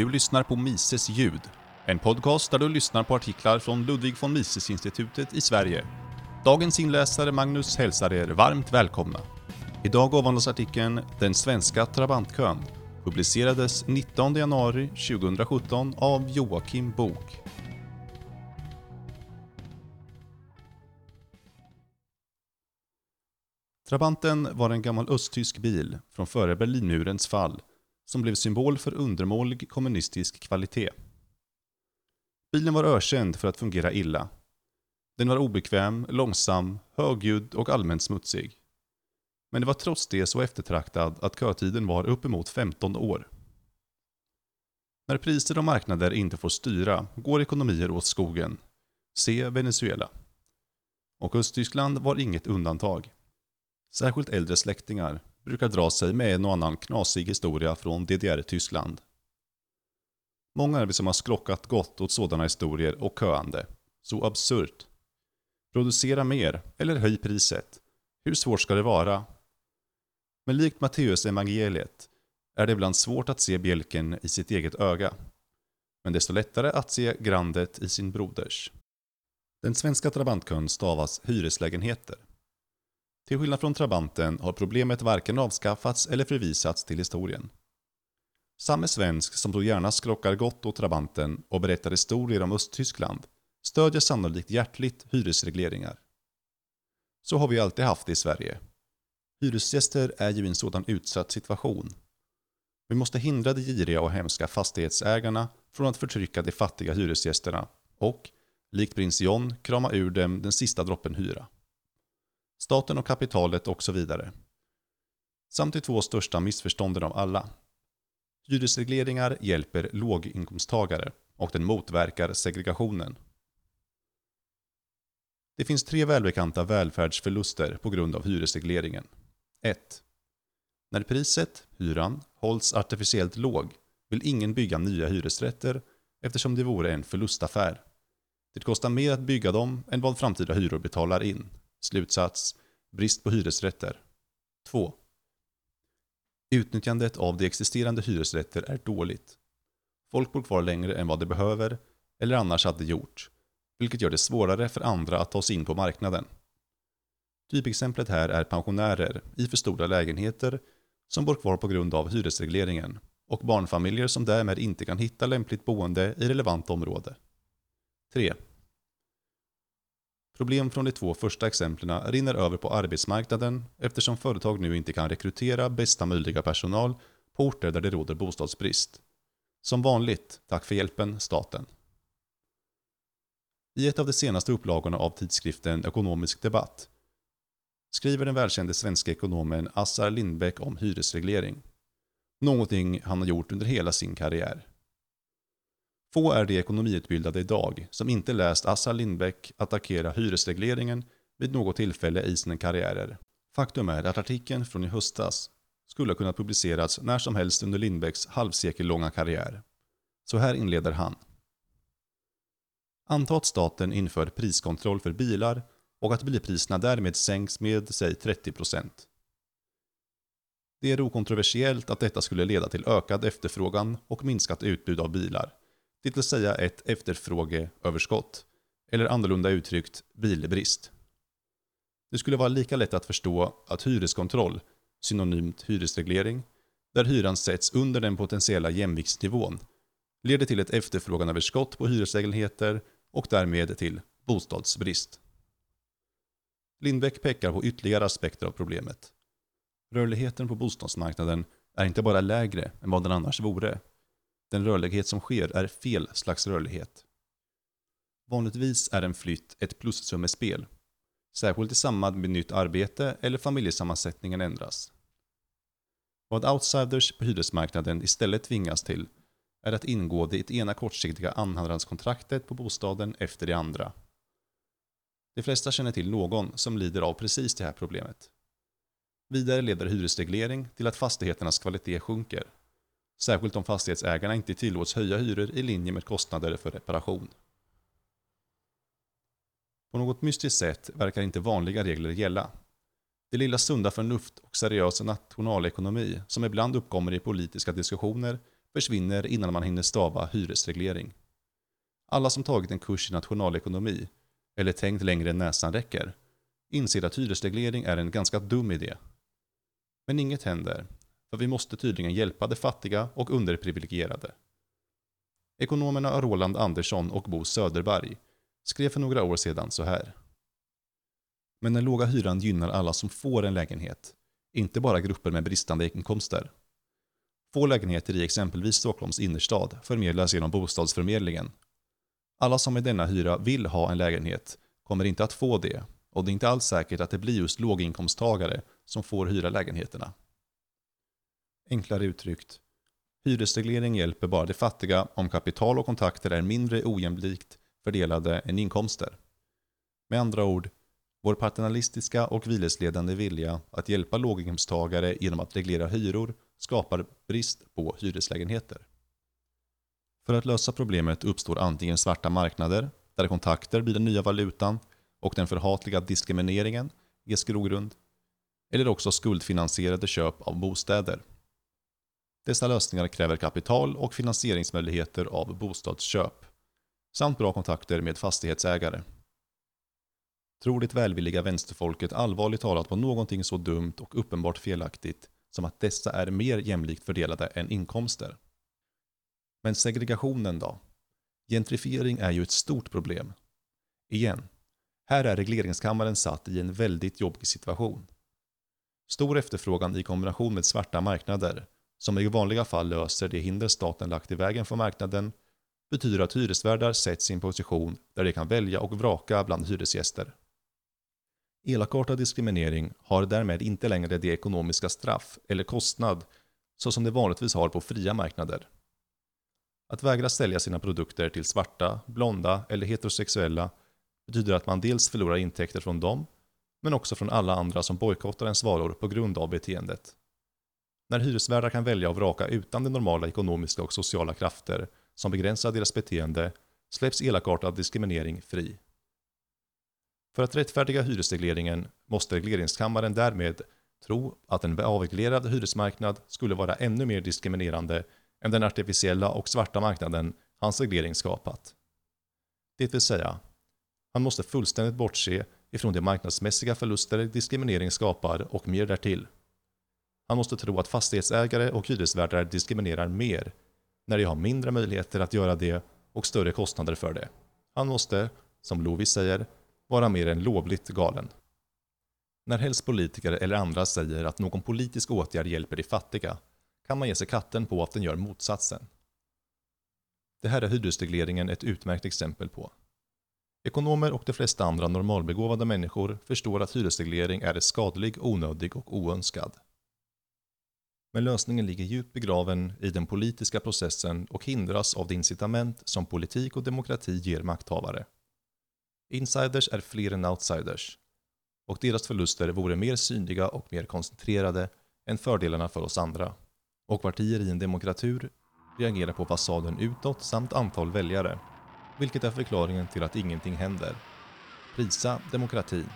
Du lyssnar på Mises ljud, en podcast där du lyssnar på artiklar från Ludwig von Mises-institutet i Sverige. Dagens inläsare Magnus hälsar er varmt välkomna. Idag avhandlas artikeln “Den svenska Trabantkön” publicerades 19 januari 2017 av Joakim Bok. Trabanten var en gammal östtysk bil från före Berlinmurens fall som blev symbol för undermålig kommunistisk kvalitet. Bilen var ökänd för att fungera illa. Den var obekväm, långsam, högljudd och allmänt smutsig. Men det var trots det så eftertraktad att kötiden var uppemot 15 år. När priser och marknader inte får styra går ekonomier åt skogen. Se Venezuela. Och Östtyskland var inget undantag. Särskilt äldre släktingar brukar dra sig med en och annan knasig historia från DDR-Tyskland. Många är vi som har skrockat gott åt sådana historier och köande. Så absurt. Producera mer, eller höj priset. Hur svårt ska det vara? Men likt Matteus evangeliet är det ibland svårt att se bjälken i sitt eget öga. Men desto lättare att se grandet i sin broders. Den svenska trabantkön stavas hyreslägenheter. Till skillnad från Trabanten har problemet varken avskaffats eller förvisats till historien. Samme svensk som då gärna skrockar gott åt Trabanten och berättar historier om Östtyskland stödjer sannolikt hjärtligt hyresregleringar. Så har vi alltid haft det i Sverige. Hyresgäster är ju i en sådan utsatt situation. Vi måste hindra de giriga och hemska fastighetsägarna från att förtrycka de fattiga hyresgästerna och, likt prins John, krama ur dem den sista droppen hyra staten och kapitalet och så vidare. Samt de två största missförstånden av alla. Hyresregleringar hjälper låginkomsttagare och den motverkar segregationen. Det finns tre välbekanta välfärdsförluster på grund av hyresregleringen. 1. När priset, hyran, hålls artificiellt låg vill ingen bygga nya hyresrätter eftersom det vore en förlustaffär. Det kostar mer att bygga dem än vad framtida hyror betalar in. Slutsats. Brist på hyresrätter. 2. Utnyttjandet av de existerande hyresrätter är dåligt. Folk bor kvar längre än vad de behöver, eller annars hade gjort, vilket gör det svårare för andra att ta sig in på marknaden. Typexemplet här är pensionärer i för stora lägenheter som bor kvar på grund av hyresregleringen och barnfamiljer som därmed inte kan hitta lämpligt boende i relevant område. 3. Problem från de två första exemplen rinner över på arbetsmarknaden eftersom företag nu inte kan rekrytera bästa möjliga personal på orter där det råder bostadsbrist. Som vanligt, tack för hjälpen, staten. I ett av de senaste upplagorna av tidskriften Ekonomisk Debatt skriver den välkände svenska ekonomen Assar Lindbeck om hyresreglering. Någonting han har gjort under hela sin karriär. Få är de ekonomiutbildade idag som inte läst Assar Lindbeck attackera hyresregleringen vid något tillfälle i sina karriärer. Faktum är att artikeln från i höstas skulle ha kunnat publicerats när som helst under Lindbecks halvsekellånga karriär. Så här inleder han. Anta att staten inför priskontroll för bilar och att bilpriserna därmed sänks med, säg 30%. Det är okontroversiellt att detta skulle leda till ökad efterfrågan och minskat utbud av bilar det vill säga ett efterfrågeöverskott, eller annorlunda uttryckt bilbrist. Det skulle vara lika lätt att förstå att hyreskontroll, synonymt hyresreglering, där hyran sätts under den potentiella jämviktsnivån, leder till ett efterfråganöverskott på hyreslägenheter och därmed till bostadsbrist. Lindbäck pekar på ytterligare aspekter av problemet. Rörligheten på bostadsmarknaden är inte bara lägre än vad den annars vore, den rörlighet som sker är fel slags rörlighet. Vanligtvis är en flytt ett plussummespel, särskilt i samband med nytt arbete eller familjesammansättningen ändras. Vad outsiders på hyresmarknaden istället tvingas till är att ingå det ena kortsiktiga andrahandskontraktet på bostaden efter det andra. De flesta känner till någon som lider av precis det här problemet. Vidare leder hyresreglering till att fastigheternas kvalitet sjunker Särskilt om fastighetsägarna inte tillåts höja hyror i linje med kostnader för reparation. På något mystiskt sätt verkar inte vanliga regler gälla. Det lilla sunda förnuft och seriösa nationalekonomi som ibland uppkommer i politiska diskussioner försvinner innan man hinner stava hyresreglering. Alla som tagit en kurs i nationalekonomi, eller tänkt längre än näsan räcker, inser att hyresreglering är en ganska dum idé. Men inget händer, för vi måste tydligen hjälpa de fattiga och underprivilegierade. Ekonomerna Roland Andersson och Bo Söderberg skrev för några år sedan så här. Men den låga hyran gynnar alla som får en lägenhet, inte bara grupper med bristande inkomster. Få lägenheter i exempelvis Stockholms innerstad förmedlas genom bostadsförmedlingen. Alla som med denna hyra vill ha en lägenhet kommer inte att få det och det är inte alls säkert att det blir just låginkomsttagare som får hyra lägenheterna. Enklare uttryckt, hyresreglering hjälper bara de fattiga om kapital och kontakter är mindre ojämlikt fördelade än inkomster. Med andra ord, vår paternalistiska och vilesledande vilja att hjälpa låginkomsttagare genom att reglera hyror skapar brist på hyreslägenheter. För att lösa problemet uppstår antingen svarta marknader, där kontakter blir den nya valutan och den förhatliga diskrimineringen ges grogrund, eller också skuldfinansierade köp av bostäder. Dessa lösningar kräver kapital och finansieringsmöjligheter av bostadsköp, samt bra kontakter med fastighetsägare. Tror det välvilliga vänsterfolket allvarligt talat på någonting så dumt och uppenbart felaktigt som att dessa är mer jämlikt fördelade än inkomster? Men segregationen då? Gentrifiering är ju ett stort problem. Igen, här är regleringskammaren satt i en väldigt jobbig situation. Stor efterfrågan i kombination med svarta marknader, som i vanliga fall löser de hinder staten lagt i vägen för marknaden, betyder att hyresvärdar sätts i en position där de kan välja och vraka bland hyresgäster. Elakartad diskriminering har därmed inte längre det ekonomiska straff eller kostnad så som det vanligtvis har på fria marknader. Att vägra sälja sina produkter till svarta, blonda eller heterosexuella betyder att man dels förlorar intäkter från dem, men också från alla andra som bojkottar ens varor på grund av beteendet. När hyresvärdar kan välja och vraka utan de normala ekonomiska och sociala krafter som begränsar deras beteende släpps elakartad diskriminering fri. För att rättfärdiga hyresregleringen måste regleringskammaren därmed tro att en avreglerad hyresmarknad skulle vara ännu mer diskriminerande än den artificiella och svarta marknaden hans reglering skapat. Det vill säga, han måste fullständigt bortse ifrån de marknadsmässiga förluster diskriminering skapar och mer därtill. Han måste tro att fastighetsägare och hyresvärdar diskriminerar mer när de har mindre möjligheter att göra det och större kostnader för det. Han måste, som Lovis säger, vara mer än lovligt galen. När helst politiker eller andra säger att någon politisk åtgärd hjälper de fattiga kan man ge sig katten på att den gör motsatsen. Det här är hyresregleringen ett utmärkt exempel på. Ekonomer och de flesta andra normalbegåvade människor förstår att hyresreglering är skadlig, onödig och oönskad. Men lösningen ligger djupt begraven i den politiska processen och hindras av det incitament som politik och demokrati ger makthavare. Insiders är fler än outsiders och deras förluster vore mer synliga och mer koncentrerade än fördelarna för oss andra. Och partier i en demokratur reagerar på fasaden utåt samt antal väljare, vilket är förklaringen till att ingenting händer. Prisa demokratin.